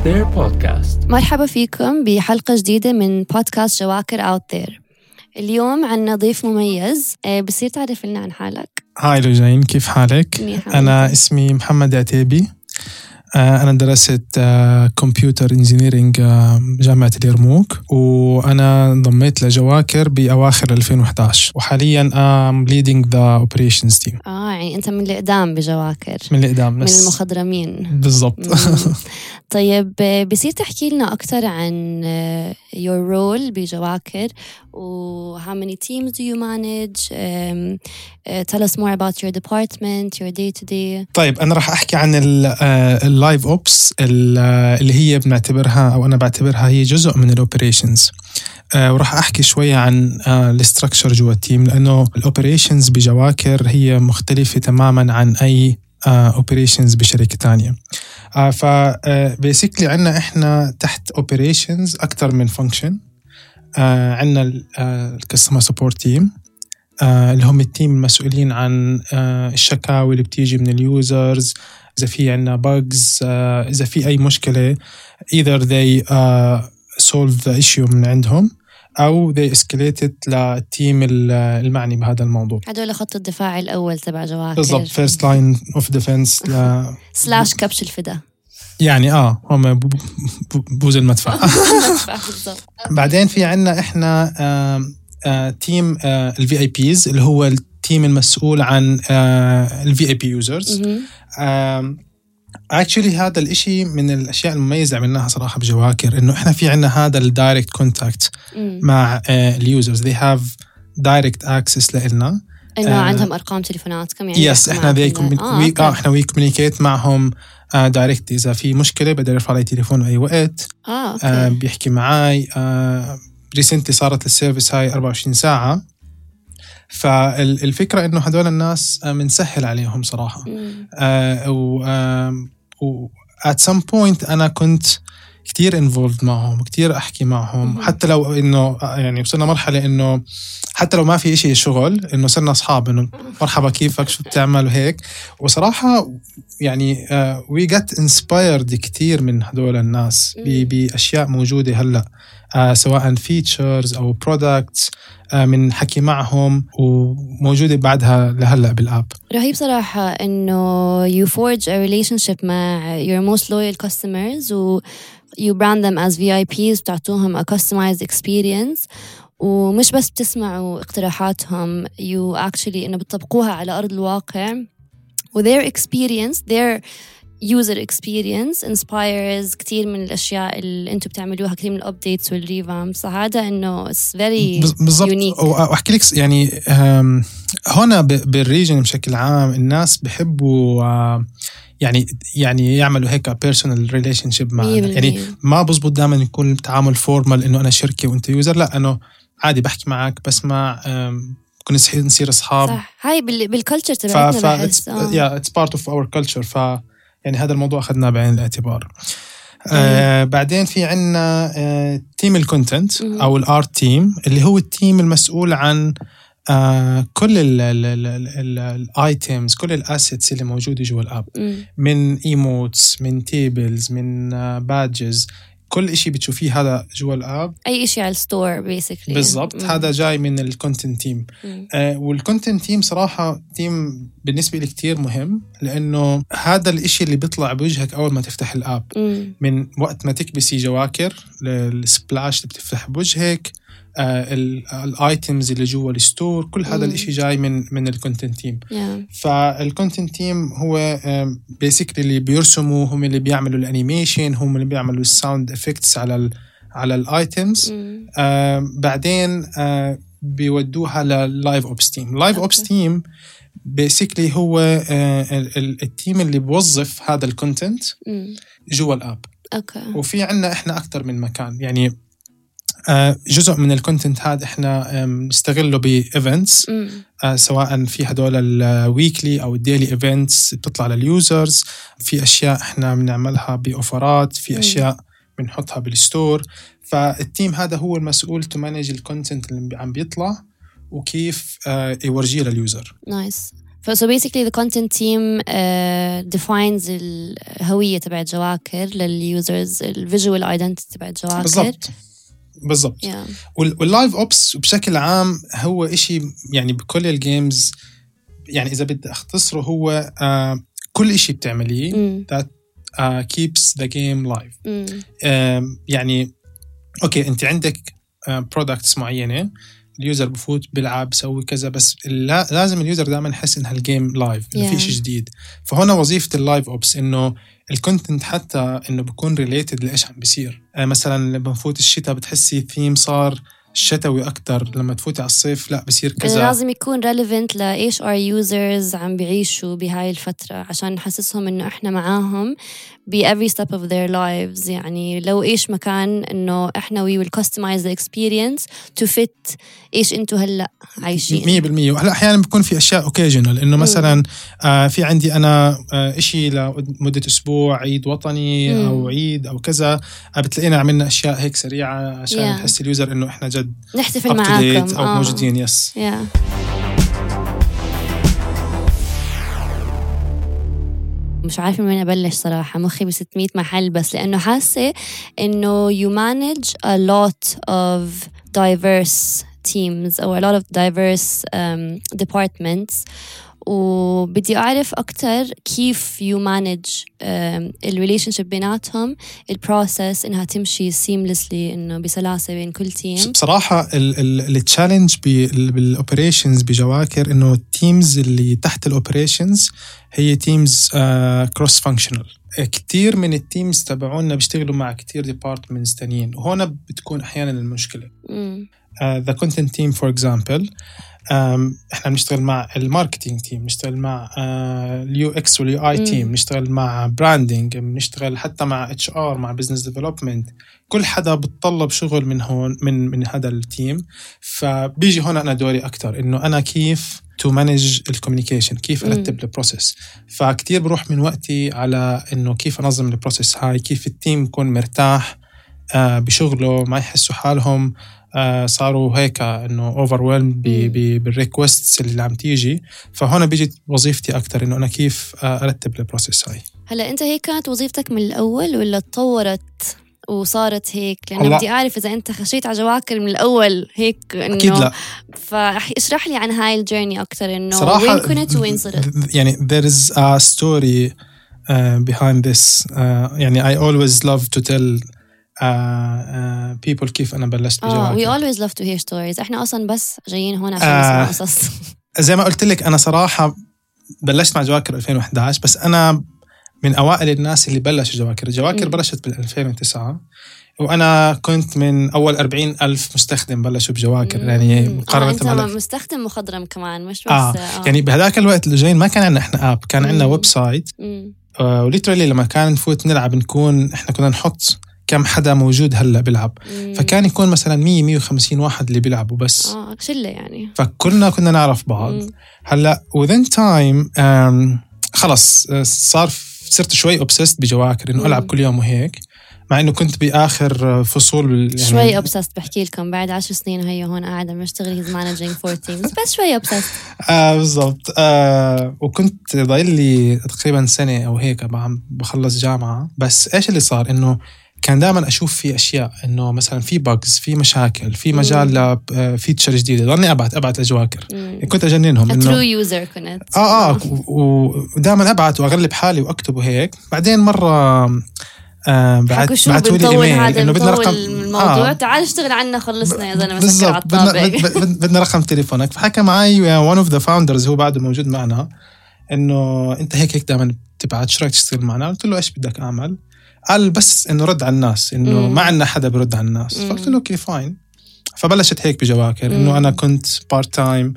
Out There بودكاست مرحبا فيكم بحلقة جديدة من بودكاست جواكر Out There اليوم عنا ضيف مميز. آه، بصير تعرف لنا عن حالك. hi لوجين كيف حالك؟ منيحة. أنا اسمي محمد عتيبي. آه، أنا درست computer engineering جامعة اليرموك وأنا انضميت لجواكر بأواخر 2011 وحاليا I'm leading the operations team. آه يعني أنت من القدام بجواكر. من القدام من المخضرمين. بالضبط. طيب آه، بصير تحكي لنا أكثر عن آه، your role بجواكر و how many teams do you manage um, uh, tell us more about your department your day to day طيب أنا راح أحكي عن ال live ops اللي هي بنعتبرها أو أنا بعتبرها هي جزء من ال operations وراح أحكي شوية عن ال structure جوا ال team لأنه ال operations بجواكر هي مختلفة تماما عن أي operations بشركة تانية. ف basically عندنا إحنا تحت operations أكثر من function عندنا ال customer support team اللي هم ال team المسؤولين عن آه، الشكاوي اللي بتيجي من ال users إذا في عندنا bugs إذا في أي مشكلة either they solve the issue من عندهم أو they escalate it لل team المعني بهذا الموضوع. هدول خط الدفاع الأول تبع جواكر. بالضبط first line of defense slash كبش الفدا. يعني آه هم بو- بو- بوز المدفع. بعدين في عندنا إحنا آه، team ال VIPs اللي هو ال team المسؤول عن ال VIP users. actually هذا الإشي من الأشياء المميزة عملناها صراحة بجواكر إنه إحنا في عندنا هذا ال direct contact. مع ال users they have direct access لنا إنه آه، عندهم أرقام تليفوناتكم يعني yes إحنا commun- آه، أوكي. إحنا we communicate معهم direct إذا في مشكلة بقدر يرفع علي تليفون بأي وقت. آه آه أوكي. بيحكي معي آه recently صارت ال service هاي 24 ساعة. فالفكرة إنه هدول الناس آه، بنسهل عليهم صراحة مم. آه و, آه و at some point أنا كنت كتير involved معهم كتير أحكي معهم مهم. حتى لو إنه آه، يعني وصلنا مرحلة إنه حتى لو ما في إشي شغل إنه صرنا أصحاب إنه مرحبا كيفك شو بتعمل وهيك وصراحة يعني we get inspired كتير من هدول الناس مم. بأشياء موجودة هلأ آه سواء features أو products من حكي معهم وموجودة بعدها لهلأ بال app. رهيب صراحة إنه you forge a relationship مع your most loyal customers و you brand them as VIPs بتعطوهم a customized experience. ومش بس بتسمعوا اقتراحاتهم you actually إنه بتطبقوها على أرض الواقع. و their experience their user experience inspires كثير من الأشياء اللي أنتم بتعملوها كثير من ال updates وال revamps هذا إنه it's very بز- بالضبط. واحكي لك يعني هنا بالريجن بشكل عام الناس بحبوا يعني يعني يعملوا هيك personal relationship معنا بالمية. يعني ما بزبط دائما يكون التعامل formal إنه أنا شركة وأنت user لا إنه عادي بحكي معك بسمع كنا نصير أصحاب. صح. هاي بال- بال culture تبعتنا ف yeah it's part of our culture. ف يعني هذا الموضوع أخذناه بعين الاعتبار آه بعدين في عندنا آه team ال content. أو ال art team اللي هو ال team المسؤول عن آه كل ال items كل ال assets اللي موجودة جوا ال app. من emotes من tables من badges كل إشي بتشوفيه هذا جوا ال app. أي شيء على ال store basically بالضبط. هذا جاي من ال content team آه، وال content team صراحة team بالنسبة لي كتير مهم لأنه هذا الإشي اللي بيطلع بوجهك أول ما تفتح ال app. من وقت ما تكبسي جواكر ال splash اللي بتفتح بوجهك ال items اللي جوا ال store كل هذا مم. الإشي جاي من من ال content team فال content team هو basically اللي بيرسموا هم اللي بيعملوا ال animation هم اللي بيعملوا ال sound effects على ال على ال items آه بعدين آه بيودوها لل live ops team okay. ops team basically هو آه ال- ال- team اللي بوظف هذا ال content جوا ال app okay وفي عنا إحنا أكثر من مكان. يعني آه جزء من ال content هذا إحنا آم، نستغله ب events. آه، سواء في هدول ال weekly أو ال daily events بتطلع لل users في أشياء إحنا بنعملها ب offerات في. أشياء بنحطها بال store فال team هذا هو المسؤول to manage ال content اللي عم بيطلع وكيف آه، يورجيه لليوزر نايس basically the content team uh, defines الهوية تبعت جواكر لل users ال visual identity تبعت جواكر بالضبط. بالضبط yeah. وال live ops بشكل عام هو إشي يعني بكل ال games يعني إذا بدي أختصره هو آه كل إشي بتعمليه مم. that uh, keeps the game live. آم، يعني okay أنت عندك products معينة ال user بفوت بيلعب بسوي كذا بس لا لازم ال user دائما يحس إنها ال game live إنه Yeah. في شيء جديد. فهنا وظيفة ال live ops إنه ال content حتى إنه بكون related لإيش عم بيصير. آه، مثلا لما نفوت الشتاء بتحسي ثيم صار شتوي أكثر لما تفوتي على الصيف لا بصير كذا. لازم يكون relevant لإيش our users عم بيعيشوا بهاي الفترة عشان نحسسهم إنه إحنا معاهم. ب every step of their lives يعني لو إيش مكان إنه إحنا we will customize the experience to fit إيش أنتوا هلأ عايشين 100% وهلأ أحيانا بيكون في أشياء occasional إنه مثلا آه في عندي أنا آه شيء لمدة أسبوع عيد وطني مم. أو عيد أو كذا آه بتلاقينا عملنا أشياء هيك سريعة عشان Yeah. يحس ال user إنه إحنا جد نحتفل معاكم أو آه. موجودين yes Yeah. مش عارفة من وين أبلش صراحة مخي ب 600 محل بس لأنه حاسة إنه you manage a lot of diverse teams أو a lot of diverse um, departments وبدي أعرف أكتر كيف manage um, ال relationship بيناتهم ال process إنها تمشي seamlessly إنه بسلاسة بين كل تيم بصراحة ال challenge بال operations بجواكر إنه ال teams اللي تحت ال operations هي teams cross functional كثير من ال teams تبعونا بيشتغلوا مع كثير departments تانيين. وهون بتكون أحيانا المشكلة. the content team for example إحنا بنشتغل مع ال marketing team بنشتغل مع ال UX وال UI. team بنشتغل مع branding بنشتغل حتى مع HR مع business development كل حدا بتطلب شغل من هون من من هذا ال team فبيجي هون أنا دوري أكثر إنه أنا كيف to manage ال communication كيف. أرتب ال process فكتير بروح من وقتي على إنه كيف أنظم ال process هاي كيف ال team يكون مرتاح آه، بشغله ما يحسوا حالهم. آه، صاروا هيك إنه over. بال requests اللي عم تيجي. فهون بيجي وظيفتي أكثر إنه أنا كيف آه، أرتب ال process هاي. هلا أنت هيك كانت وظيفتك من الأول ولا تطورت وصارت هيك؟ لأنه بدي أعرف إذا أنت خشيت على جواكر من الأول هيك إنه أكيد لا. فاشرح لي عن هاي ال journey أكثر إنه صراحة وين كنت وين صرت؟ يعني there is a story uh, behind this uh, يعني I always love to tell uh, uh, people كيف أنا بلشت with بجواكر always love to hear stories إحنا أصلا بس جايين هون عشان آه. نسمع قصص زي ما قلت لك أنا صراحة بلشت مع جواكر 2011 بس أنا من أوائل الناس اللي بلشوا جواكر جواكر مم. بلشت بال 2009 وأنا كنت من أول 40 ألف مستخدم بلشوا بجواكر يعني. مقارنه آه أنت مستخدم مخضرم كمان مش بس آه. آه. يعني بهذاك الوقت اللي جايين ما كان عندنا إحنا app كان عندنا. website. وليترالي لما كان نفوت نلعب نكون إحنا كنا نحط كم حدا موجود هلا بيلعب. مم. فكان يكون مثلا 100 150 واحد اللي بيلعبوا بس. آه شلة يعني. فكلنا كنا نعرف بعض. مم. هلا time um, خلص آه، صار صرت شوي اوبسست بجواكر إنه. ألعب كل يوم وهيك. مع إنه كنت بآخر فصول بال- يعني شوي obsessed بحكي لكم بعد عشر سنين هي هون قاعدة عم بشتغل he's managing four teams بس شوي obsessed. آه بالضبط. آه وكنت ضايل لي تقريبا سنة أو هيك عم بخلص جامعة. بس إيش اللي صار؟ إنه كان دائما أشوف في أشياء إنه مثلا في bugs في مشاكل في مجال ل feature جديدة. ضلني ابعت ابعت لجواكر. كنت أجننهم إنه true user كنت. آه آه ودائما ابعت وأغلب حالي وأكتب وهيك. بعدين مرة آه بعت بعتوا لي إيميل إنه بدنا رقم الموضوع. تعال اشتغل عنا خلصنا يا زلمة بالضبط. بدنا, بدنا رقم تليفونك. فحكى معي one of the founders هو بعده موجود معنا إنه أنت هيك هيك دائما بتبعت شو رأيك تشتغل معنا؟ قلت له إيش بدك أعمل؟ قال بس إنه رد على الناس إنه. ما عندنا حدا برد على الناس. فقلت له okay fine فبلشت هيك بجواكر. إنه أنا كنت part time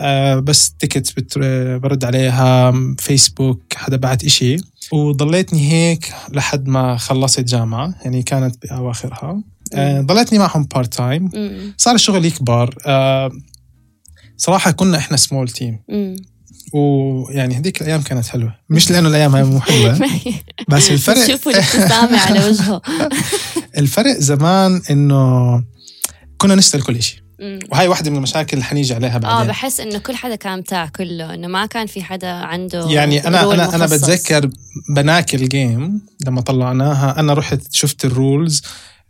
آه بس tickets بت- برد عليها فيسبوك حدا بعت إشي وضليتني هيك لحد ما خلصت جامعة يعني كانت بأواخرها آه ضليتني معهم part time. صار الشغل يكبر آه صراحة كنا إحنا small team. ويعني هذيك الأيام كانت حلوة. مش لأنه الأيام هاي مو حلوة. بس الفرق شوفوا الابتسامة على وجهه. الفرق زمان إنه كنا نشتغل كل شيء. وهي واحدة من المشاكل اللي حنيجي عليها آه بعدين. بحس إنه كل حدا كان بتاع كله إنه ما كان في حدا عنده يعني أنا أنا أنا مخصص. بتذكر بناكل game لما طلعناها. أنا رحت شفت ال rules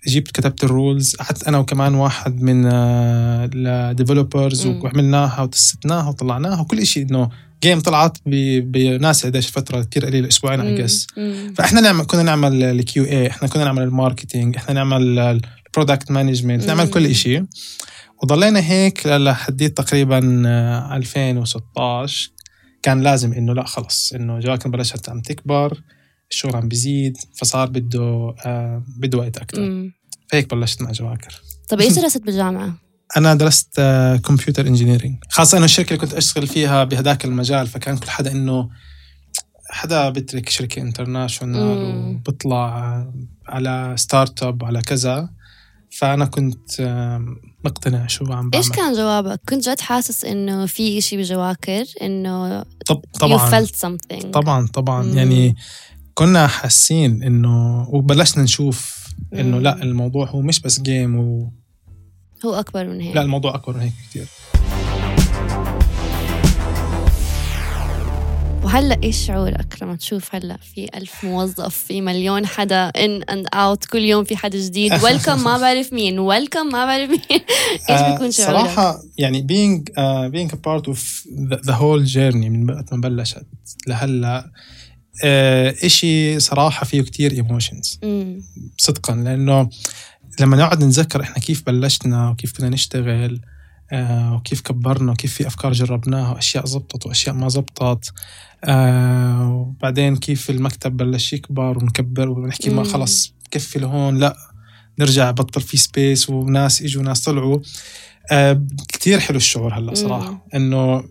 جبت كتبت ال rules قعدت أنا وكمان واحد من ال developers مم. وعملناها وتستناها وطلعناها. وكل شيء إنه game طلعت بناس قديش فترة كثير قليلة أسبوعين just مم. فإحنا نعمل كنا نعمل ال QA إحنا كنا نعمل ال marketing إحنا نعمل ال product management نعمل. كل شيء وضلينا هيك لحديت تقريبا آه، 2016 كان لازم إنه لا خلص إنه جواكر بلشت عم تكبر الشغل عم بيزيد فصار بده آه بده وقت أكثر. فهيك بلشت مع جواكر طب إيش درست بالجامعة؟ أنا درست computer engineering خاصة إنه الشركة اللي كنت أشتغل فيها بهداك المجال فكان كل حدا إنه حدا بترك شركة international. وبطلع على startup على كذا فأنا كنت آم، مقتنع شو عم بعمل إيش كان جوابك؟ كنت جد حاسس إنه في إشي بجواكر إنه طب you طبعا felt something طبعا طبعا مم. يعني كنا حاسين إنه وبلشنا نشوف إنه. لا الموضوع هو مش بس game و... هو أكبر من هيك. لا الموضوع أكبر من هيك كثير وهلأ إيش شعورك لما تشوف هلأ في ألف موظف في مليون حدا in and out كل يوم في حدا جديد. welcome ما بعرف مين. welcome ما بعرف مين. إيش آه، بيكون شعورك؟ صراحة يعني being being a part of the, the whole journey من وقت ما بلشت لهلأ آه، إشي صراحة فيه كتير ايموشنز. صدقا لأنه لما نقعد نتذكر إحنا كيف بلشنا وكيف كنا نشتغل آه، وكيف كبرنا وكيف في أفكار جربناها وأشياء زبطت وأشياء ما زبطت آه، وبعدين كيف المكتب بلش يكبر ونكبر ونحكي ما. خلص بكفي لهون لا نرجع بطل في space وناس اجوا ناس طلعوا آه كتير حلو الشعور هلا صراحة. إنه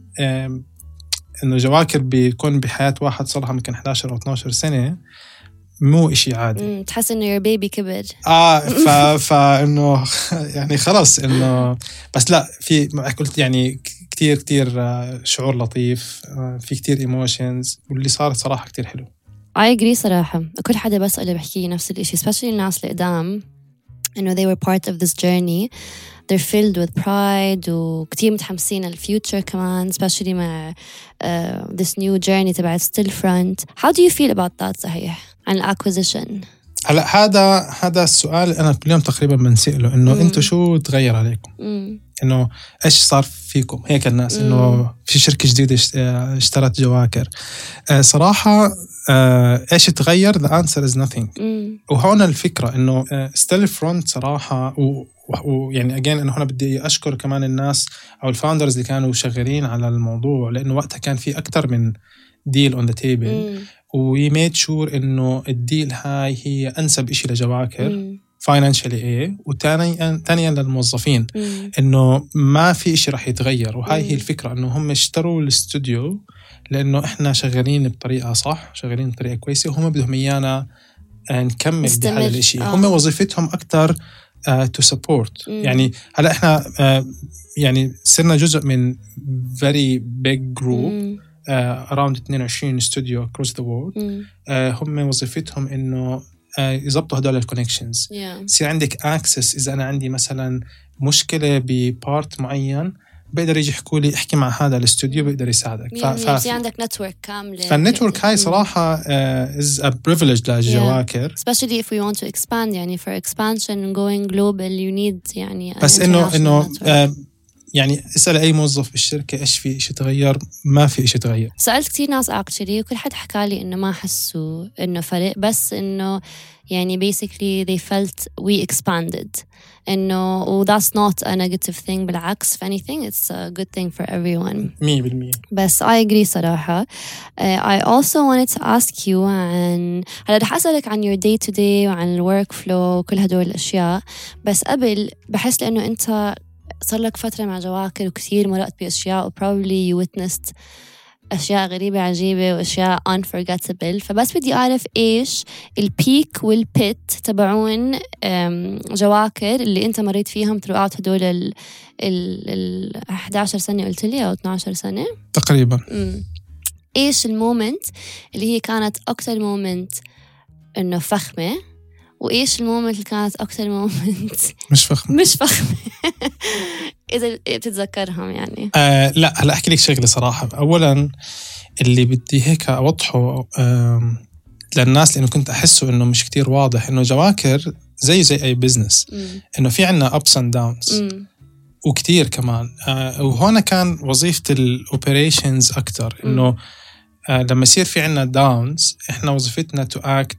إنه جواكر بيكون بحياة واحد صار لها يمكن 11 أو 12 سنة مو إشي عادي. تحس إنه your baby كبر. آه ف فإنه يعني خلص إنه بس لا في قلت يعني كتير كتير آه، شعور لطيف آه، في كتير emotions واللي صارت صراحة كتير حلو. I agree صراحة. كل حدا بسأله بحكي نفس الإشي especially الناس اللي قدام إنه they were part of this journey. They're filled with pride وكتير متحمسين لل future كمان especially مع uh, this new journey تبعت Stillfront. How do you feel about that صحيح؟ عن ال acquisition هلا هذا هذا السؤال أنا كل يوم تقريبا بنسأله إنه. أنتم شو تغير عليكم؟ إنه إيش صار فيكم؟ هيك الناس إنه في شركة جديدة آه اشترت جواكر. آه، صراحة آه، إيش تغير؟ The answer is nothing. وهون الفكرة إنه Stillfront صراحة و- ويعني اجين إنه هنا بدي أشكر كمان الناس أو ال founders اللي كانوا شغالين على الموضوع لأنه وقتها كان في أكثر من deal on the table و we made sure إنه ال deal هاي هي أنسب شيء لجواكر financially إيه. وثانيا ثانيا للموظفين. إنه ما في شيء راح يتغير. وهاي مم. هي الفكرة. إنه هم اشتروا الاستوديو لإنه إحنا شغالين بطريقة صح شغالين بطريقة كويسة. وهم بدهم إيانا آه، نكمل. بهذا الشيء آه. هم وظيفتهم أكثر to support. يعني هلأ إحنا آه، يعني صرنا جزء من very big group. Around 22 studio the world. uh, هم وظيفتهم إنه uh, يظبطوا هدول ال connections يصير عندك access إذا أنا عندي مثلا مشكلة ب part معين بيقدر يجي يحكوا لي احكي مع هذا الاستوديو بيقدر يساعدك. يعني في عندك network كاملة. فال network هاي. صراحة is a privilege للجواكر especially if we want to expand يعني for expansion and going global you need يعني بس انه إنه. آه، يعني اسأل أي موظف بالشركة إيش في شيء تغير ما في شيء تغير. سألت كتير ناس actually وكل حد حكى لي إنه ما حسوا إنه فرق بس إنه يعني basically they felt we expanded. إنه و that's not a negative thing بالعكس if anything it's a good thing for everyone. 100% بس I agree صراحة. uh, I also wanted to ask you عن هلا رح أسألك عن your day to day وعن ال work flow وكل هدول الأشياء. بس قبل بحس لأنه أنت صار لك فترة مع جواكر وكثير مرقت بأشياء و probably you witnessed أشياء غريبة عجيبة وأشياء unforgettable. فبس بدي أعرف إيش ال peak وال pit تبعون جواكر اللي أنت مريت فيهم throughout هدول ال ال ال 11 سنة قلت لي أو 12 سنة؟ تقريبا. إيش ال moment اللي هي كانت أكتر moment إنه فخمة؟ وإيش ال moment اللي كانت أكتر moment؟ مش فخم مش فخمة. إذا بتتذكرهم يعني. آه لا هلا أحكي لك شغلة صراحة. اولا اللي بدي هيك أوضحه للناس لأنه كنت أحسه إنه مش كتير واضح إنه جواكر زي زي أي business. إنه في عنا ups and downs. وكتير كمان. آه وهون كان وظيفة ال operations أكثر إنه آه لما يصير في عنا downs إحنا وظيفتنا to act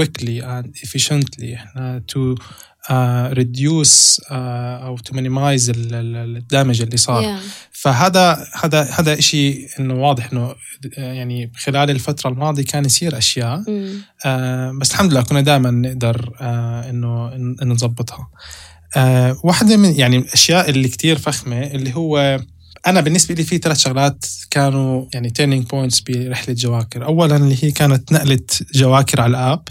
quickly and efficiently. إحنا to uh, reduce uh, أو to minimize ال damage اللي صار Yeah. فهذا هذا هذا شيء إنه واضح إنه آه، يعني خلال الفترة الماضية كان يصير أشياء مم. آه بس الحمد لله كنا دائما نقدر آه إنه إن- انه نظبطها آه واحدة من يعني الأشياء اللي كتير فخمة اللي هو أنا بالنسبة لي في ثلاث شغلات كانوا يعني turning points برحلة جواكر اولا اللي هي كانت نقلة جواكر على ال app.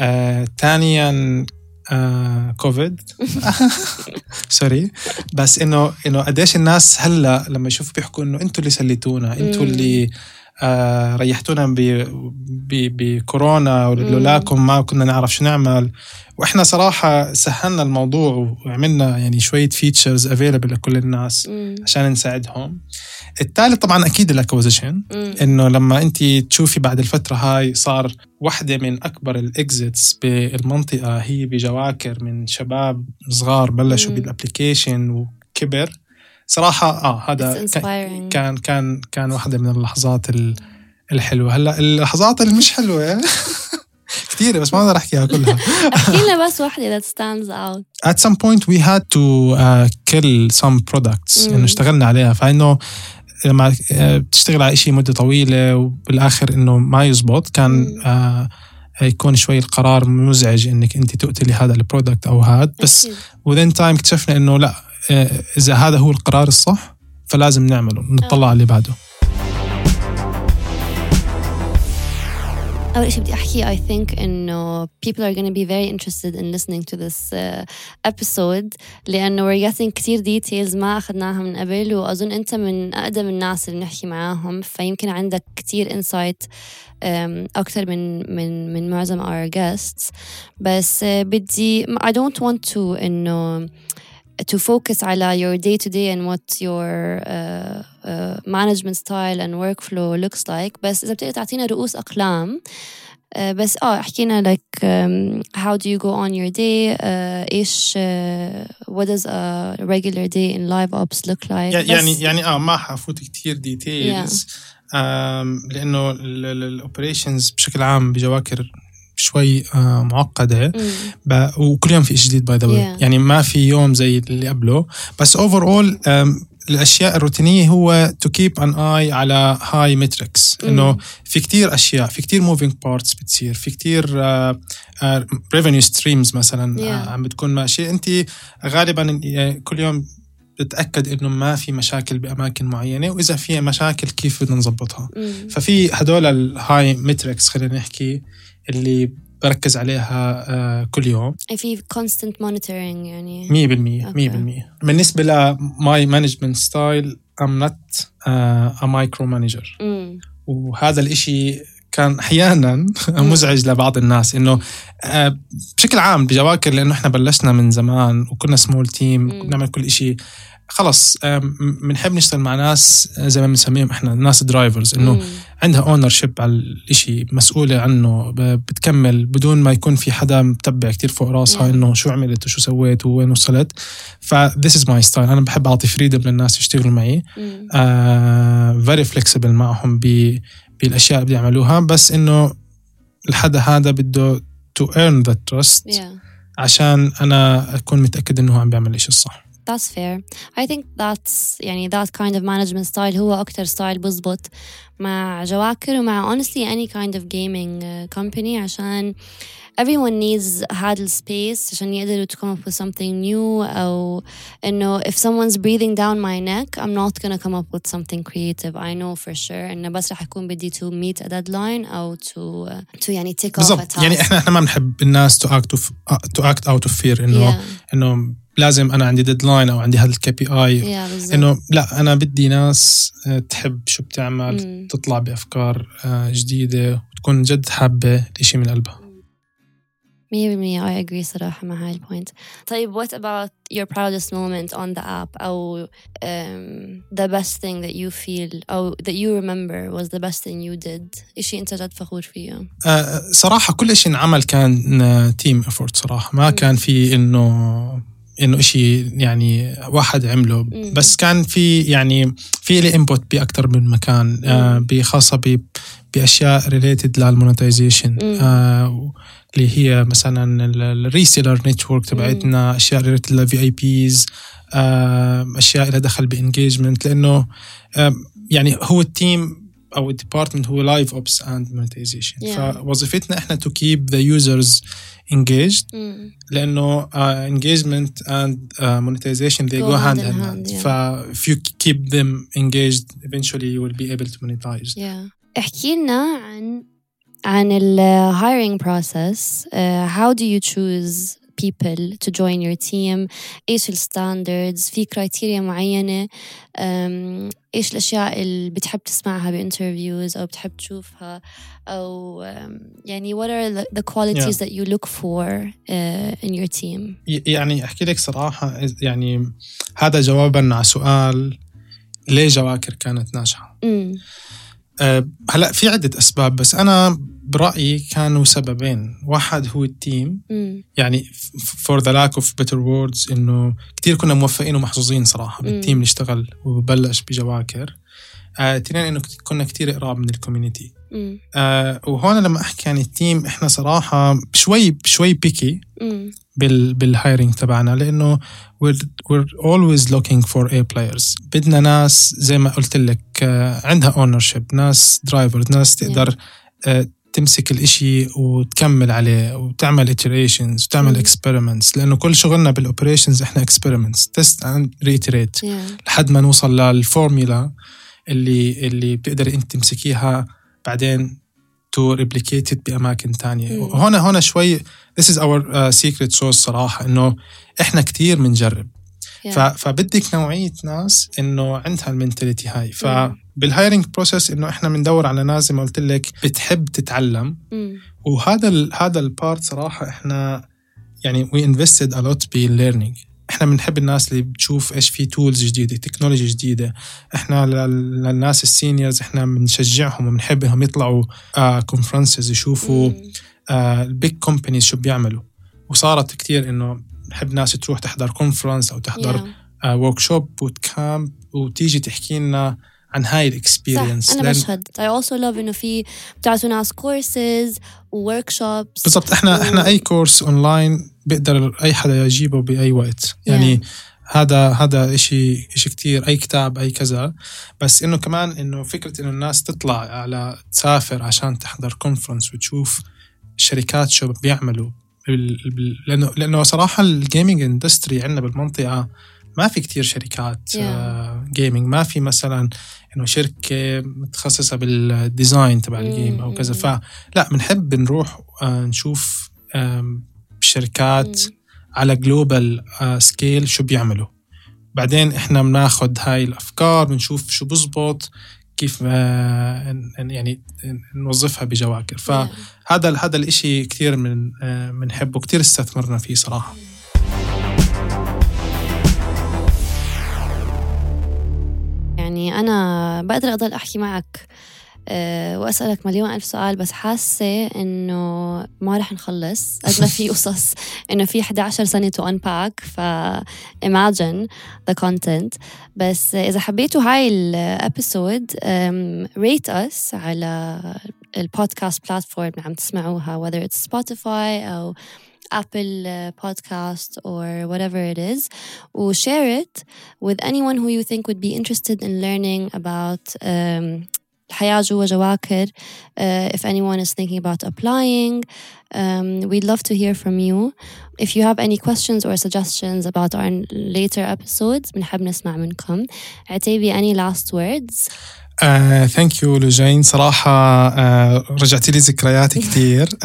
آه، ثانيا آه، كوفيد سوري بس إنه إنه قديش الناس هلأ لما يشوفوا بيحكوا إنه أنتوا اللي سليتونا أنتوا. اللي آه ريحتونا بكورونا. ولولاكم ما كنا نعرف شو نعمل وإحنا صراحة سهلنا الموضوع وعملنا يعني شوية features available لكل الناس. عشان نساعدهم الثالث طبعا أكيد ال acquisition. إنه لما انت تشوفي بعد الفترة هاي صار واحدة من أكبر ال exits بالمنطقة هي بجواكر من شباب صغار بلشوا. بال application وكبر صراحة آه It's هذا كان. كان كان واحدة من اللحظات ال- الحلوة هلأ اللحظات اللي مش حلوة كثيره بس ما أقدر أحكيها كلها أحكي لنا بس واحدة that stands out at some point we had to uh, kill some products. إنه اشتغلنا عليها فإنه لما آه، بتشتغل على شيء مدة طويلة وبالآخر إنه ما يزبط كان مم. آه يكون شوي القرار مزعج إنك أنت تقتلي هذا البرودكت أو هذا بس within time اكتشفنا إنه لا آه، إذا هذا هو القرار الصح فلازم نعمله نطلع على اللي بعده. أول شيء بدي أحكي I think إنه people are going to be very interested in listening to this uh, episode لأنه we're getting كتير details ما أخذناها من قبل وأظن أنت من أقدم الناس اللي بنحكي معاهم فيمكن عندك كتير insight um, أكتر من من من معظم our guests بس uh, بدي I don't want to إنه to focus على your day to day and what your uh, uh, management style and workflow looks like بس إذا بتقدر تعطينا رؤوس أقلام uh, بس اه احكينا like um, how do you go on your day uh, ايش uh, what does a regular day in live ops look like يعني يعني بس- يعني اه ما حفوت كثير ديتيلز لانه الاوبريشنز بشكل عام بجواكر شوي آه معقدة وكل يوم في شيء جديد by the Yeah. يعني ما في يوم زي اللي قبله بس overall الأشياء الروتينية هو to keep an eye على هاي metrics إنه. في كتير أشياء في كتير moving parts بتصير في كتير revenue streams مثلا Yeah. آه، عم بتكون ماشيه أنت غالبا آه، كل يوم بتأكد إنه ما في مشاكل بأماكن معينة وإذا في مشاكل كيف بدنا نظبطها. ففي هدول الهاي metrics خلينا نحكي اللي بركز عليها آه، كل يوم. في constant monitoring يعني. 100% 100% بالنسبة ل my management style I'm not a micro manager. وهذا الإشي كان أحيانا مزعج لبعض الناس إنه آه، بشكل عام بجواكر لأنه إحنا بلشنا من زمان وكنا small team مم. بنعمل كل إشي. خلص بنحب نشتغل مع ناس آه، زي ما بنسميهم إحنا ناس drivers إنه. عندها ownership على الإشي مسؤولة عنه بتكمل بدون ما يكون في حدا متبع كتير فوق راسها. إنه شو عملت وشو سويت ووين وصلت ف this is my style أنا بحب أعطي freedom للناس يشتغلوا معي مم. آه very flexible معهم بالأشياء اللي بيعملوها بس إنه الحدا هذا بده earn that trust yeah عشان أنا أكون متأكد إنه هو عم بيعمل الشيء الصح That's fair. I think that's يعني that kind of management style هو أكتر ستايل بزبط مع جواكر ومع honestly any kind of gaming uh, company عشان everyone needs هذا السبيس عشان يقدروا to come up with something new أو إنه if someone's breathing down my neck I'm not gonna come up with something creative I know for sure إنه بس رح يكون بدي to meet a deadline أو to uh, to يعني tick off a بالضبط task يعني احنا احنا ما بنحب الناس to act of, to act out of fear انه yeah. انه لازم أنا عندي deadline أو عندي هذا ال KPI إنه لا أنا بدي ناس آه، تحب شو بتعمل مم. تطلع بأفكار آه، جديدة وتكون جد حابة الاشي من قلبها. 100% I agree صراحة مع هاي ال point طيب what about your proudest moment on the app أو um, the best thing that you feel أو that you remember was the best thing you did إشي أنت جد فخور فيه. آه، صراحة كل شيء انعمل كان team effort صراحة. ما كان في إنه إنه شيء يعني واحد عمله مم. بس كان في يعني في لي input باكثر من مكان آه، بخاصة ب- بأشياء related لل monetization مم. اللي هي مثلا ال reseller network تبعتنا أشياء related لل VIPs أشياء لها دخل ب engagement لأنه آه، يعني هو التيم او الديبارتمنت هو لايف اوبس اند مونتايزيشن Yeah. فوظيفتنا احنا تو كيب ذا يوزرز engaged مم. لانه uh, engagement and uh, monetization they Go go, hand hand in in hand, hand. yeah. ف if you keep them engaged eventually you will be able to monetize. Yeah. احكي لنا عن عن ال hiring process uh, how do you choose people to join your team إيش ال standards في criteria معينة um, إيش الأشياء اللي بتحب تسمعها ب interviews أو بتحب تشوفها أو يعني what are the, qualities that you look for uh, in your team يعني أحكي لك صراحة يعني هذا جوابا على سؤال ليه جواكر كانت ناجحة؟ mm. أه هلا في عدة أسباب بس أنا برأيي كانوا سببين، واحد هو ال team Mm. يعني for the lack of better words إنه كثير كنا موفقين ومحظوظين صراحة بال team اللي اشتغل وبلش بجواكر آه، اثنين إنه كت- كنا كثير قراب من ال community. آه وهون لما أحكي عن ال team إحنا صراحة شوي شوي picky. بال بال hiring تبعنا لأنه we're, we're always looking for A players بدنا ناس زي ما قلت لك آه، عندها ownership ناس drivers ناس تقدر آه، تمسك الإشي وتكمل عليه وتعمل iterations وتعمل مم. experiments لأنه كل شغلنا بال operations إحنا experiments test and reiterate Yeah. لحد ما نوصل للفورميلا اللي اللي بتقدر أنت تمسكيها بعدين to replicate it بأماكن تانية مم. هون هون شوي this is our uh, secret sauce صراحة إنه إحنا كتير بنجرب Yeah. ف- فبدك نوعية ناس إنه عندها ال mentality هاي فبال hiring process إنه إحنا بندور على ناس زي ما قلت لك بتحب تتعلم Mm. وهذا ال هذا ال part صراحة إحنا يعني we invested a lot بال learning إحنا بنحب الناس اللي بتشوف إيش في tools جديدة technology جديدة إحنا لل- للناس ال seniors إحنا بنشجعهم وبنحب إنهم يطلعوا conferences يشوفوا Mm. ال big companies شو بيعملوا وصارت كتير إنه بنحب ناس تروح تحضر conference أو تحضر. workshop boot camp وتيجي تحكي لنا عن هاي ال experience أنا بشهد I also love إنه في بتعطوا ناس courses و workshops بالضبط إحنا و- إحنا أي كورس اونلاين بيقدر أي حدا يجيبه بأي وقت. يعني هذا هذا إشي إشي كتير أي كتاب أي كذا. بس إنه كمان إنه فكرة إنه الناس تطلع على تسافر عشان تحضر conference وتشوف شركات شو بيعملوا. لأنه لأنه صراحة ال gaming industry عندنا بالمنطقة ما في كتير شركات Yeah. gaming ما في مثلا إنه شركة متخصصة بال design تبع ال game أو كذا. فلا بنحب نروح آه، نشوف شركات مم. على global scale شو بيعملوا بعدين إحنا بناخد هاي الأفكار بنشوف شو بزبط كيف آه، يعني نوظفها بجواكر. فهذا هذا الإشي كثير من آه، بنحبه كثير استثمرنا فيه صراحة يعني أنا بقدر أضل أحكي معك أه وأسألك مليون ألف سؤال بس حاسة إنه ما رح نخلص قد ما في قصص إنه في 11 سنة to unpack ف imagine the content بس إذا حبيتوا هاي ال episode rate us على ال podcast platform اللي عم تسمعوها whether it's Spotify أو Apple uh, podcast or whatever it is or share it with anyone who you think would be interested in learning about um, الحياة جوا جواكر uh, if anyone is thinking about applying um, we'd love to hear from you. If you have any questions or suggestions about our later episodes بنحب نسمع منكم. عتيبي any last words. ثانك يو لوجين. صراحة uh, رجعتي لي ذكريات كثير uh,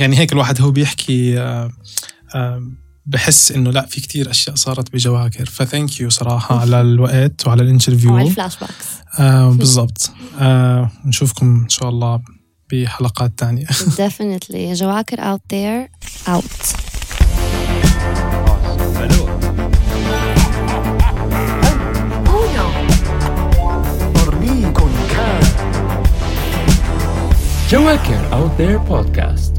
يعني هيك الواحد هو بيحكي uh, uh, بحس إنه لا في كتير أشياء صارت بجواكر. ف thank you صراحة على الوقت وعلى ال interview وعلى ال flashbacks uh, بالضبط uh, نشوفكم ان شاء الله بحلقات تانية definitely جواكر out there out جواكر Out There Podcast